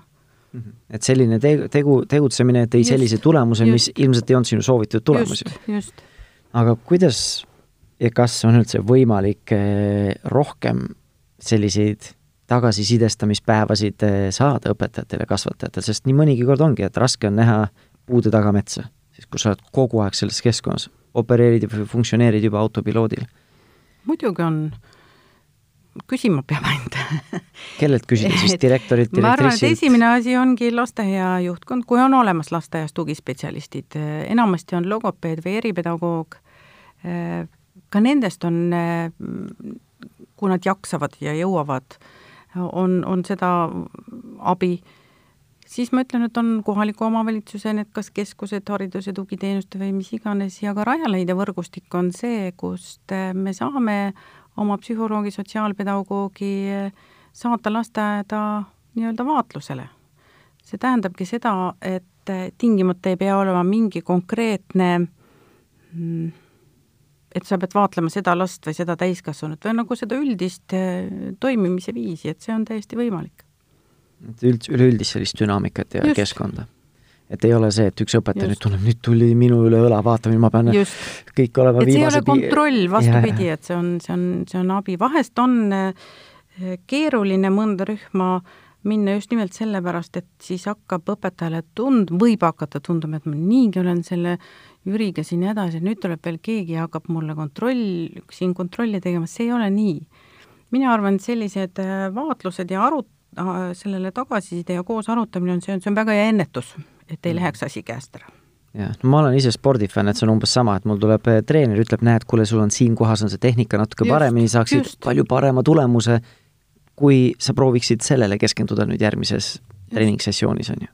-hmm. et selline tegu, tegu, tegutsemine tõi just, sellise tulemuse, mis ilmselt ei olnud sinu soovitud tulemus ju. aga kuidas ja kas on üldse võimalik eh, rohkem selliseid tagasisidestamispäevasid eh, saada õpetajatel ja kasvatajatel, sest nii mõnigi kord ongi, et raske on näha puude taga metsa, siis kui sa oled kogu aeg selles keskkonnas opereerid ja funktsioneerid juba autopiloodil? muidugi on, küsima peab ainult. Kellelt küsida siis, direktorilt, direktrissilt? ma arvan, et esimene asi ongi lasteaia juhtkond, kui on olemas lasteaias tugispetsialistid, enamasti on logopeed või eripedagoog, ka nendest on, kui nad jaksavad ja jõuavad, on, on seda abi siis ma ütlen, et on kohaliku omavalitsuse need kas keskused, haridus- ja tugiteenuste või mis iganes ja ka Rajaleidja võrgustik on see, kust me saame oma psühholoogi, sotsiaalpedagoogi saata lasteaeda nii-öelda vaatlusele. see tähendabki seda, et tingimata ei pea olema mingi konkreetne mm, et sa pead vaatlema seda last või seda täiskasvanut või nagu seda üldist toimimise viisi, et see on täiesti võimalik et üld, üleüldist sellist dünaamikat ja Just. keskkonda. et ei ole see, et üks õpetaja Just. nüüd tunneb, nüüd tuli minu üle õla, vaata, nüüd ma pean Just. kõik olema et see ei ole kontroll, vastupidi, et see on, see on, see on abi, vahest on eh, keeruline mõnda rühma minna just nimelt sellepärast, et siis hakkab õpetajale tund-, võib hakata tunduma, et ma niigi olen selle Jüriga siin edasi, nüüd tuleb veel keegi ja hakkab mulle kontroll, siin kontrolli tegema, see ei ole nii. mina arvan, et sellised eh, vaatlused ja arut-, sellele tagasiside ja koos arutamine on see, see on väga hea ennetus, et ei mm. läheks asi käest ära jah, no ma olen ise spordifänn, et see on umbes sama, et mul tuleb eh, treener, ütleb, näed, kuule, sul on siin kohas on see tehnika natuke just, paremini, saaksid just. palju parema tulemuse, kui sa prooviksid sellele keskenduda nüüd järgmises treeningsessioonis, on ju.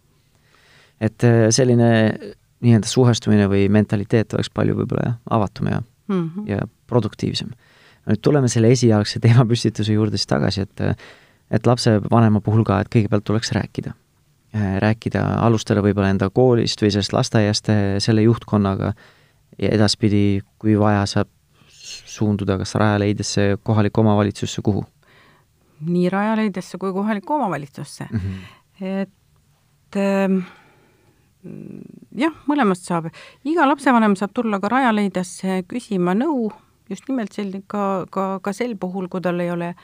et eh, selline nii-öelda suhestumine või mentaliteet oleks palju võib-olla jah, avatum ja mm, -hmm. ja produktiivsem. nüüd tuleme selle esialgse teemapüstituse juurde siis tagasi, et eh, et lapsevanema puhul ka, et kõigepealt tuleks rääkida. Äh, rääkida, alustada võib-olla enda koolist või sellest lasteaiast äh, selle juhtkonnaga ja edaspidi, kui vaja, saab suunduda kas Rajaleidesse, kohalikku omavalitsusse, kuhu? nii Rajaleidesse kui kohalikku omavalitsusse mm. -hmm. et äh, jah, mõlemast saab. iga lapsevanem saab tulla ka Rajaleidesse küsima nõu, just nimelt sel-, ka, ka, ka sel puhul, kui tal ei ole äh,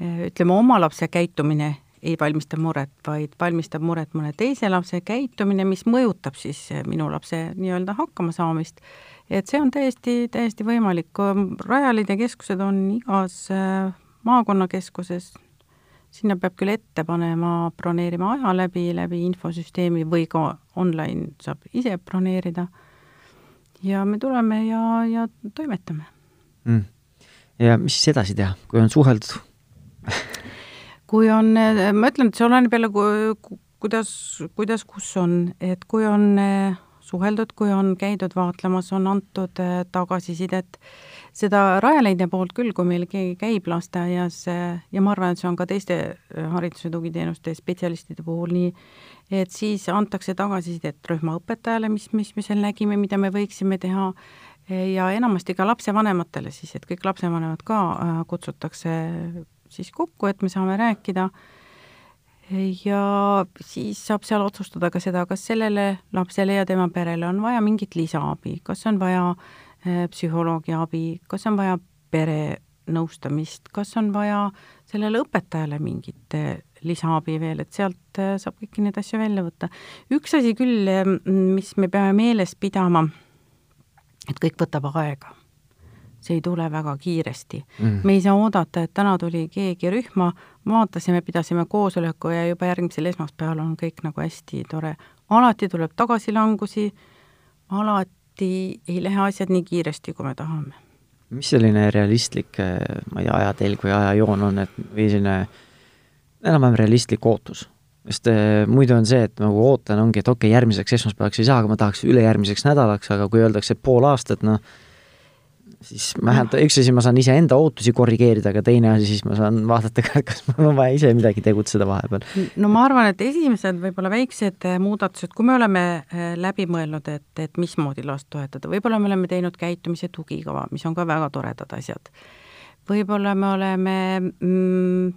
ütleme, oma lapse käitumine ei valmista muret, vaid valmistab muret mõne teise lapse käitumine, mis mõjutab siis minu lapse nii-öelda hakkamasaamist. et see on täiesti, täiesti võimalik, Rajaleidja keskused on igas äh, maakonnakeskuses, sinna peab küll ette panema, broneerima aja läbi, läbi infosüsteemi või ka online saab ise broneerida, ja me tuleme ja, ja toimetame. Mm.. ja mis siis edasi teha, kui on suheldud kui on, ma ütlen, et see oleneb jälle, kuidas, kuidas, kus on, et kui on eh, suheldud, kui on käidud vaatlemas, on antud eh, tagasisidet, seda Rajaleidja poolt küll, kui meil keegi käib lasteaias ja ma arvan, et see on ka teiste hariduse tugiteenuste spetsialistide puhul nii, et siis antakse tagasisidet rühmaõpetajale, mis, mis me seal nägime, mida me võiksime teha, ja enamasti ka lapsevanematele siis, et kõik lapsevanemad ka kutsutakse siis kokku, et me saame rääkida ja siis saab seal otsustada ka seda, kas sellele lapsele ja tema perele on vaja mingit lisaabi, kas on vaja äh, psühholoogi abi, kas on vaja perenõustamist, kas on vaja sellele õpetajale mingit äh, lisaabi veel, et sealt äh, saab kõiki neid asju välja võtta. üks asi küll, mis me peame meeles pidama, et kõik võtab aega see ei tule väga kiiresti mm.. me ei saa oodata, et täna tuli keegi rühma, vaatasime, pidasime koosoleku ja juba järgmisel esmaspäeval on kõik nagu hästi tore. alati tuleb tagasilangusi, alati ei lähe asjad nii kiiresti, kui me tahame. mis selline realistlik, ma ei tea, ajatelg või ajajoon on, et või selline enam-vähem realistlik ootus? sest äh, muidu on see, et nagu ootan, ongi, et okei okay,, järgmiseks esmaspäevaks ei saa, aga ma tahaks ülejärgmiseks nädalaks, aga kui öeldakse pool aastat, noh, siis vähemalt üks asi, ma saan iseenda ootusi korrigeerida, aga teine asi, siis ma saan vaadata ka, kas mul on vaja ise midagi tegutseda vahepeal. no ma arvan, et esimesed võib-olla väiksed eh, muudatused, kui me oleme eh, läbi mõelnud, et, et mismoodi last toetada, võib-olla me oleme teinud käitumise tugikava, mis on ka väga toredad asjad. võib-olla me oleme mm,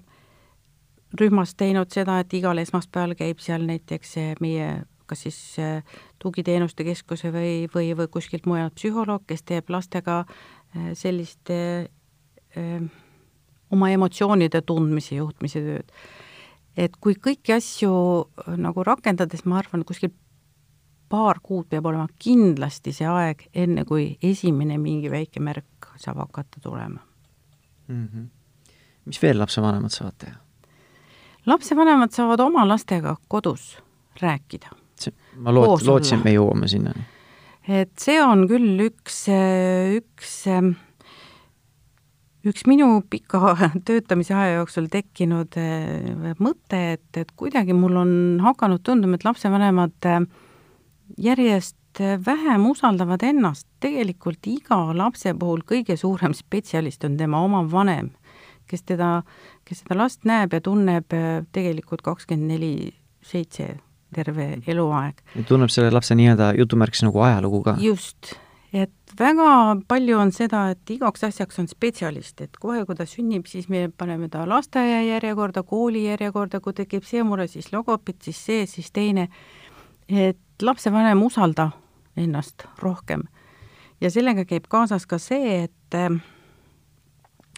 rühmas teinud seda, et igal esmaspäeval käib seal näiteks meie kas siis eh, tugiteenuste keskuse või, või, või kuskilt mujalt psühholoog, kes teeb lastega äh, sellist äh, äh, oma emotsioonide tundmise, juhtmise tööd. et kui kõiki asju nagu rakendades, ma arvan, kuskil paar kuud peab olema kindlasti see aeg, enne kui esimene mingi väike märk saab hakata tulema mm. -hmm. mis veel lapsevanemad saavad teha? lapsevanemad saavad oma lastega kodus rääkida ma loot-, lootsin, et me jõuame sinnani. et see on küll üks, üks üks minu pika töötamise aja jooksul tekkinud äh, mõte, et, et kuidagi mul on hakanud tunduma, et lapsevanemad äh, järjest vähem usaldavad ennast, tegelikult iga lapse puhul kõige suurem spetsialist on tema oma vanem, kes teda, kes seda last näeb ja tunneb äh, tegelikult kakskümmend neli seitse terve eluaeg. tunneb selle lapse nii-öelda jutumärkis nagu ajalugu ka? just, et väga palju on seda, et igaks asjaks on spetsialist, et kohe, kui ta sünnib, siis me paneme ta lasteaia järjekorda, kooli järjekorda, kui tekib see mure, siis logopeed, siis see, siis teine. et lapsevanem usalda ennast rohkem. ja sellega käib kaasas ka see, et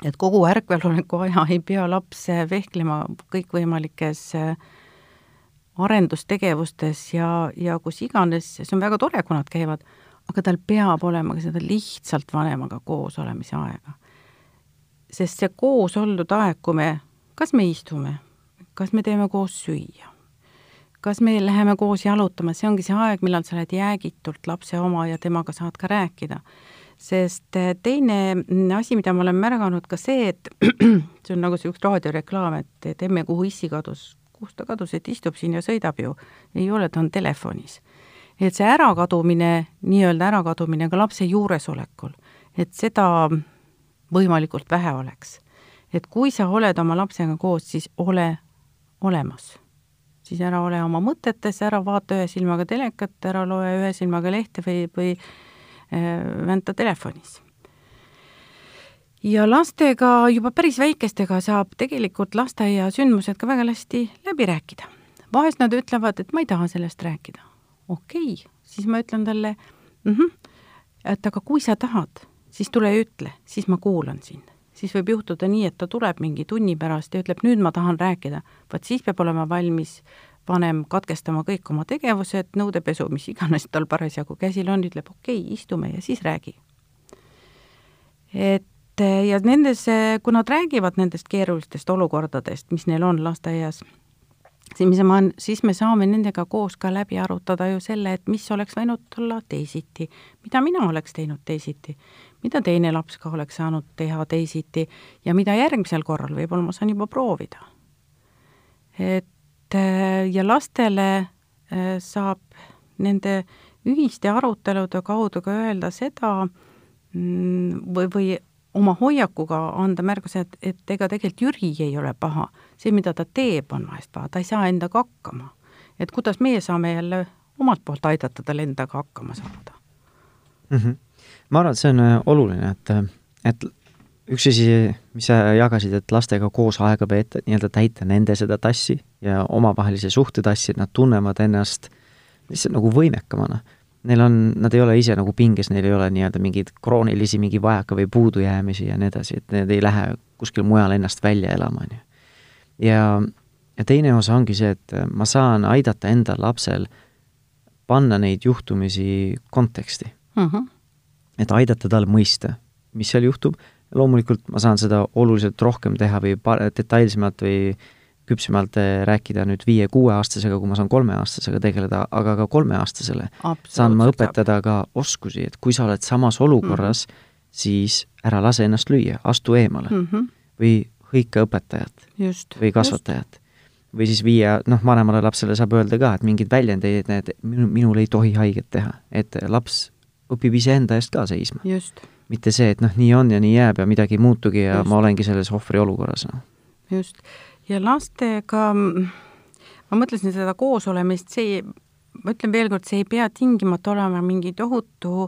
et kogu ärkveloleku aja ei pea laps vehklema kõikvõimalikes arendustegevustes ja, ja kus iganes, see on väga tore, kui nad käivad aga tal peab olema ka seda lihtsalt vanemaga koos olemise aega. sest see koos oldud aeg, kui me, kas me istume, kas me teeme koos süüa, kas me läheme koos jalutama, see ongi see aeg, millal sa oled jäägitult lapse oma ja temaga saad ka rääkida. sest eh, teine asi, mida ma olen märganud ka see, et see on nagu üks raadioreklaam, et, et emme, kuhu issi kadus, kus ta kadus, et istub siin ja sõidab ju. ei ole, ta on telefonis et see ärakadumine, nii-öelda ärakadumine ka lapse juuresolekul, et seda võimalikult vähe oleks. et kui sa oled oma lapsega koos, siis ole olemas. siis ära ole oma mõtetes, ära vaata ühe silmaga telekat, ära loe ühe silmaga lehte või, või äh, vänta telefonis. Ja lastega, juba päris väikestega saab tegelikult lasteaia sündmused ka väga hästi läbi rääkida. vahest nad ütlevad, et ma ei taha sellest rääkida okei okay., siis ma ütlen talle mm, -hmm, et aga kui sa tahad, siis tule ja ütle, siis ma kuulan sind. siis võib juhtuda nii, et ta tuleb mingi tunni pärast ja ütleb, nüüd ma tahan rääkida. vot siis peab olema valmis vanem katkestama kõik oma tegevused, nõudepesu, mis iganes tal parasjagu käsil on, ütleb okei okay,, istume ja siis räägi. et ja nendes, kui nad räägivad nendest keerulistest olukordadest, mis neil on lasteaias, siis me, siis me saame nendega koos ka läbi arutada ju selle, et mis oleks võinud olla teisiti, mida mina oleks teinud teisiti, mida teine laps ka oleks saanud teha teisiti ja mida järgmisel korral võib-olla ma saan juba proovida. et ja lastele saab nende ühiste arutelude kaudu ka öelda seda mm, või, või oma hoiakuga anda märguse, et, et ega tegelikult Jüri ei ole paha. see, mida ta teeb, on vahest paha, ta ei saa endaga hakkama. et kuidas meie saame jälle omalt poolt aidata tal endaga hakkama saada mm. -hmm. ma arvan, et see on äh, oluline, et, äh, et üks asi, mis sa jagasid, et lastega koos aega veeta, nii-öelda täita nende seda tassi ja omavahelise suhte tassi, et nad tunnevad ennast lihtsalt nagu võimekamana neil on, nad ei ole ise nagu pinges, neil ei ole nii-öelda mingeid kroonilisi mingi vajaka või puudujäämisi ja nii edasi, et need ei lähe kuskil mujal ennast välja elama, on ju. ja, ja teine osa ongi see, et ma saan aidata enda lapsel panna neid juhtumisi konteksti uh. Mhm. -huh. et aidata tal mõista, mis seal juhtub, loomulikult ma saan seda oluliselt rohkem teha või detailsemalt või küpsemalt eh, rääkida nüüd viie-kuueaastasega, kui ma saan kolmeaastasega tegeleda, aga ka kolmeaastasele saan ma õpetada ka oskusi, et kui sa oled samas olukorras mm, -hmm. siis ära lase ennast lüüa, astu eemale mm. -hmm. või hõika õpetajat just, või kasvatajat või siis viia, noh, vanemale lapsele saab öelda ka, et mingeid väljendeid, need minu, minul ei tohi haiget teha, et laps õpib iseenda eest ka seisma. mitte see, et noh, nii on ja nii jääb ja midagi ei muutugi ja just. ma olengi selles ohvri olukorras, noh. just ja lastega, ma mõtlesin seda koosolemist, see, ma ütlen veel kord, see ei pea tingimata olema mingi tohutu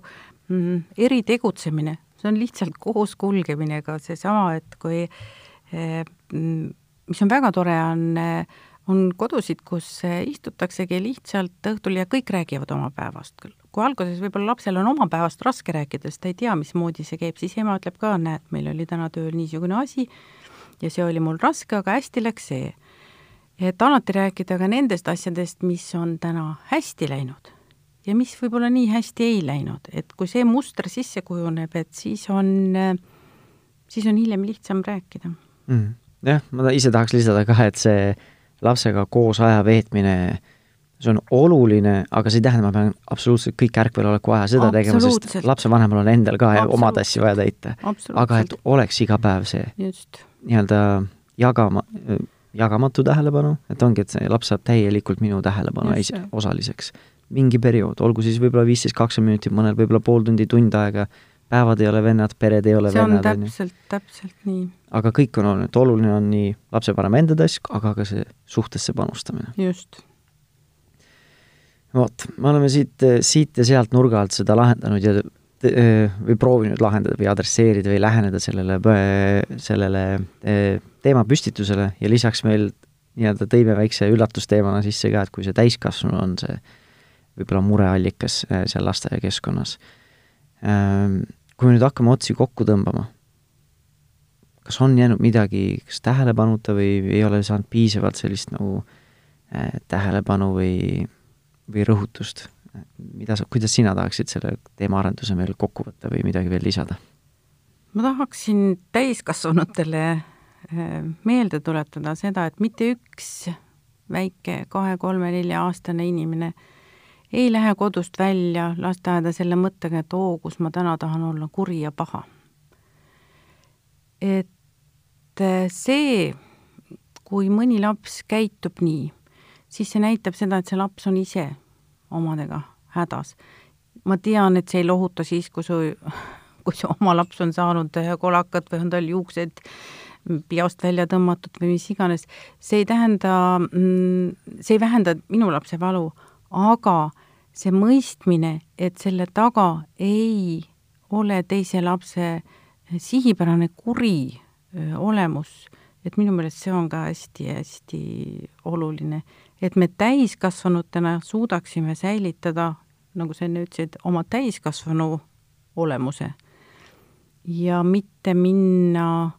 mm, eritegutsemine, see on lihtsalt koos kulgemine, ka seesama, et kui eh, mm, mis on väga tore, on eh, on kodusid, kus eh, istutaksegi lihtsalt õhtul ja kõik räägivad oma päevast küll. kui alguses võib-olla lapsel on oma päevast raske rääkida, sest ta ei tea, mismoodi see käib, siis ema ütleb ka, näed, meil oli täna tööl niisugune asi, ja see oli mul raske, aga hästi läks see. et alati rääkida ka nendest asjadest, mis on täna hästi läinud ja mis võib-olla nii hästi ei läinud, et kui see muster sisse kujuneb, et siis on, siis on hiljem lihtsam rääkida mm.. jah, ma ise tahaks lisada ka, et see lapsega koos aja veetmine see on oluline, aga see ei tähenda, ma pean absoluutselt kõik ärkveloleku aja seda tegema, sest lapsevanemal on endal ka Absoluutselt. asju vaja täita. aga et oleks iga päev see just, nii-öelda jagama, jagamatu tähelepanu, et ongi, et see laps saab täielikult minu tähelepanu see. osaliseks. mingi periood, olgu siis võib-olla viisteist, kakskümmend minutit, mõnel võib-olla pool tundi, tund aega, päevad ei ole vennad, pered ei ole see on vennad, on ju. täpselt, täpselt nii, aga kõik on oluline, et oluline on nii lapsevanema enda task, aga ka see suhtesse panustamine. just, vot, me oleme siit, siit ja sealt nurga alt seda lahendanud ja või proovinud lahendada või adresseerida või läheneda sellele, sellele teemapüstitusele ja lisaks meil nii-öelda tõime väikse üllatusteemana sisse ka, et kui see täiskasvanu on see võib-olla mureallikas seal lasteaiakeskkonnas. Kui me nüüd hakkame otsi kokku tõmbama, kas on jäänud midagi kas tähelepanuta või ei ole saanud piisavalt sellist nagu tähelepanu või või rõhutust, mida sa, kuidas sina tahaksid selle teemaarenduse meil kokku võtta või midagi veel lisada? ma tahaksin täiskasvanutele eh, meelde tuletada seda, et mitte üks väike kahe-kolme-nelja-aastane inimene ei lähe kodust välja lasteaeda selle mõttega, et oo, kus ma täna tahan olla kuri ja paha. et eh, see, kui mõni laps käitub nii, siis see näitab seda, et see laps on ise omadega hädas. ma tean, et see ei lohuta siis, kui su, kui su oma laps on saanud kolakat või on tal juuksed peost välja tõmmatud või mis iganes, see ei tähenda, see ei vähenda minu lapse valu, aga see mõistmine, et selle taga ei ole teise lapse sihipärane kuri öö, olemus, et minu meelest see on ka hästi-hästi oluline, et me täiskasvanutena suudaksime säilitada, nagu sa enne ütlesid, oma täiskasvanu olemuse ja mitte minna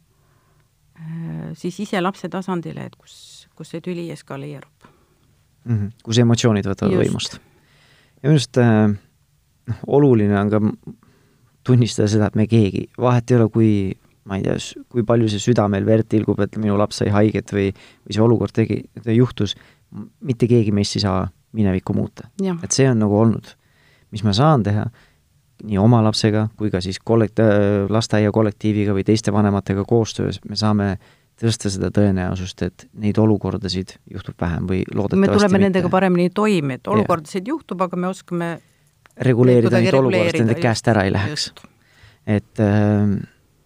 äh, siis ise lapse tasandile, et kus, kus see tüli eskaleerub. mm. -hmm. kus emotsioonid võtavad Just. võimust. ja minu arust äh, noh, oluline on ka tunnistada seda, et me keegi, vahet ei ole, kui ma ei tea, kui palju see süda meil verd tilgub, et minu laps sai haiget või, või see olukord tegi, juhtus, mitte keegi meist ei saa minevikku muuta. et see on nagu olnud, mis ma saan teha, nii oma lapsega kui ka siis kollekt-, lasteaia kollektiiviga või teiste vanematega koostöös, me saame tõsta seda tõenäosust, et neid olukordasid juhtub vähem või me loodetavasti tuleme mitte. nendega paremini toime, et olukordasid juhtub, aga me oskame reguleerida neid olukorda, et nende käest ära ei läheks. et, äh,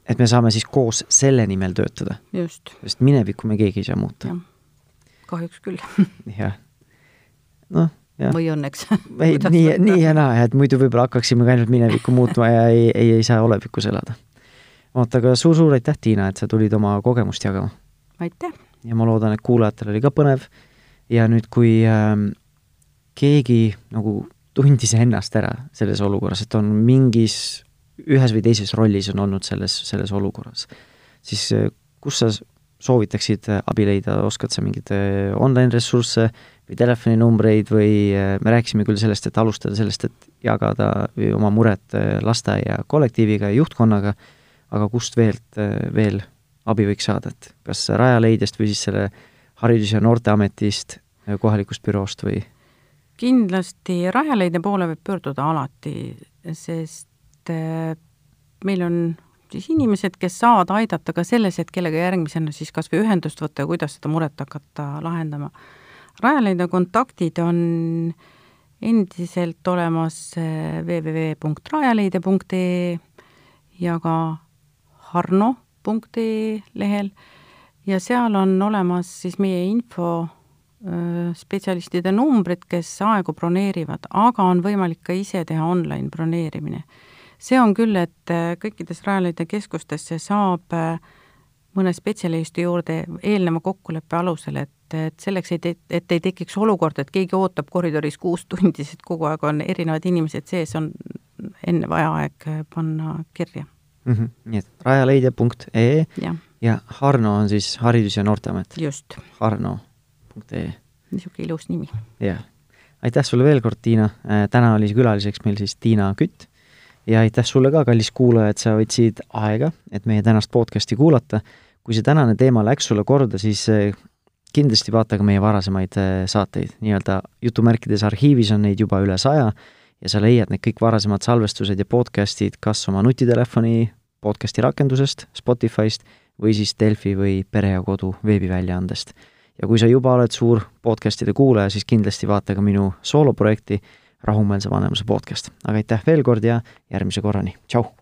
et me saame siis koos selle nimel töötada, sest minevikku me keegi ei saa muuta. Kahjuks küll jah. noh, jah. või õnneks ei, nii, nii ja naa, et muidu võib-olla hakkaksime ka ainult minevikku muutma ja ei, ei, ei saa olevikus elada. oota, aga suur-suur aitäh, Tiina, et sa tulid oma kogemust jagama. aitäh! ja ma loodan, et kuulajatel oli ka põnev ja nüüd, kui äh, keegi nagu tundis ennast ära selles olukorras, et on mingis, ühes või teises rollis on olnud selles, selles olukorras, siis äh, kus sa soovitaksid äh, abi leida, oskad sa mingeid äh, online-ressursse või telefoninumbreid või äh, me rääkisime küll sellest, et alustada sellest, et jagada oma muret lasteaia kollektiiviga ja juhtkonnaga, aga kust veelt, veel abi võiks saada, et kas Rajaleidjast või siis selle Haridus- ja Noorteametist, kohalikust büroost või? kindlasti Rajaleidja poole võib pöörduda alati, sest meil on siis inimesed, kes saavad aidata ka selles, et kellega järgmisena siis kas või ühendust võtta ja kuidas seda muret hakata lahendama. Rajaleidja kontaktid on endiselt olemas äh, www.rajaleidja.ee ja ka harno.ee lehel ja seal on olemas siis meie info spetsialistide numbrid, kes aegu broneerivad, aga on võimalik ka ise teha online broneerimine. See on küll, et äh, kõikides Rajaleidja keskustesse saab äh, mõne spetsialisti juurde eelneva kokkuleppe alusel, et, et selleks, et, et ei tekiks olukord, et keegi ootab koridoris kuus tundi, sest kogu aeg on erinevad inimesed sees, on enne vaja aeg äh, panna kirja mm. -hmm. nii et rajaleidja.ee jah, ja Harno on siis Haridus- ja Noorteamet, just, harno.ee, niisugune ilus nimi. jah. aitäh sulle veel kord, Tiina, täna oli külaliseks meil siis Tiina Kütt ja aitäh sulle ka, kallis kuulaja, et sa võtsid aega, et meie tänast podcasti kuulata. kui see tänane teema läks sulle korda, siis kindlasti vaata ka meie varasemaid saateid, nii-öelda jutumärkides arhiivis on neid juba üle saja ja sa leiad need kõik varasemad salvestused ja podcast'id kas oma nutitelefoni podcast'i rakendusest, Spotify'st või siis Delfi või Pere ja Kodu veebiväljaandest. ja kui sa juba oled suur podcast'ide kuulaja, siis kindlasti vaata ka minu sooloprojekti Rahumeelse vanemuse podcast. aga aitäh veel kord ja järgmise korrani, tšau!